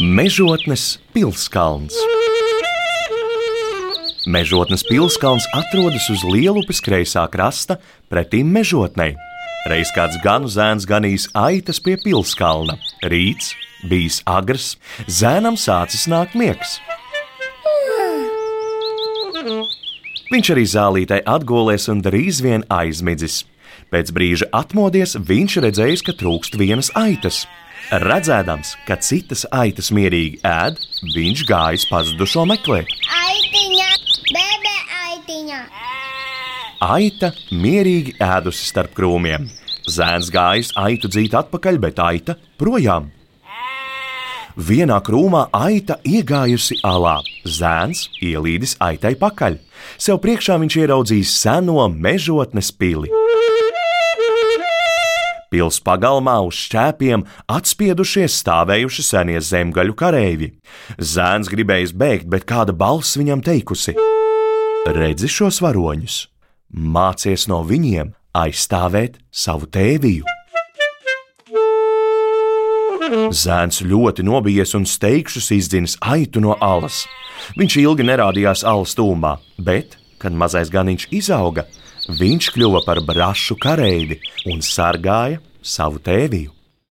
Mežotnes pilskalns. Mežotnes pilskalns atrodas uz Lielupes kreisā krasta, pretim mežotnei. Reiz kāds ganu zēns ganījis aitas pie pilskalna. Rīts, bijis agrs, zēnam sācis nākt miegs. Viņš arī zālītē atgulēs un drīz vien aizmidzis. Pēc brīža atmodies, viņš redzējis, ka trūkst vienas aitas. Redzēdams, ka citas aitas mierīgi ēd, viņš gājis pazudušo meklēt. Aitiņa, bebe, aitiņa. Aita mierīgi ēdusi starp krūmiem. Zēns gājis aitu dzīt atpakaļ, bet aita projām. Vienā krūmā aita iegājusi alā. Zēns ielīdis aitai pakaļ. Sev priekšā viņš ieraudzījis seno mežotnes pili. Pils pagalmā uz šķēpiem atspiedušies stāvējuši senie zemgaļu kareivji. Zēns gribējis bēgt, bet kāda balss viņam teikusi: Redzi šos varoņus, mācies no viņiem aizstāvēt savu tēviju. Zēns ļoti nobijies un steigšus izdzinis aitu no alas. Viņš ilgi nerādījās alas tūmā, bet, kad mazais ganiņš izauga, viņš kļuva par brašu kareivi un sargāja savu tēviju.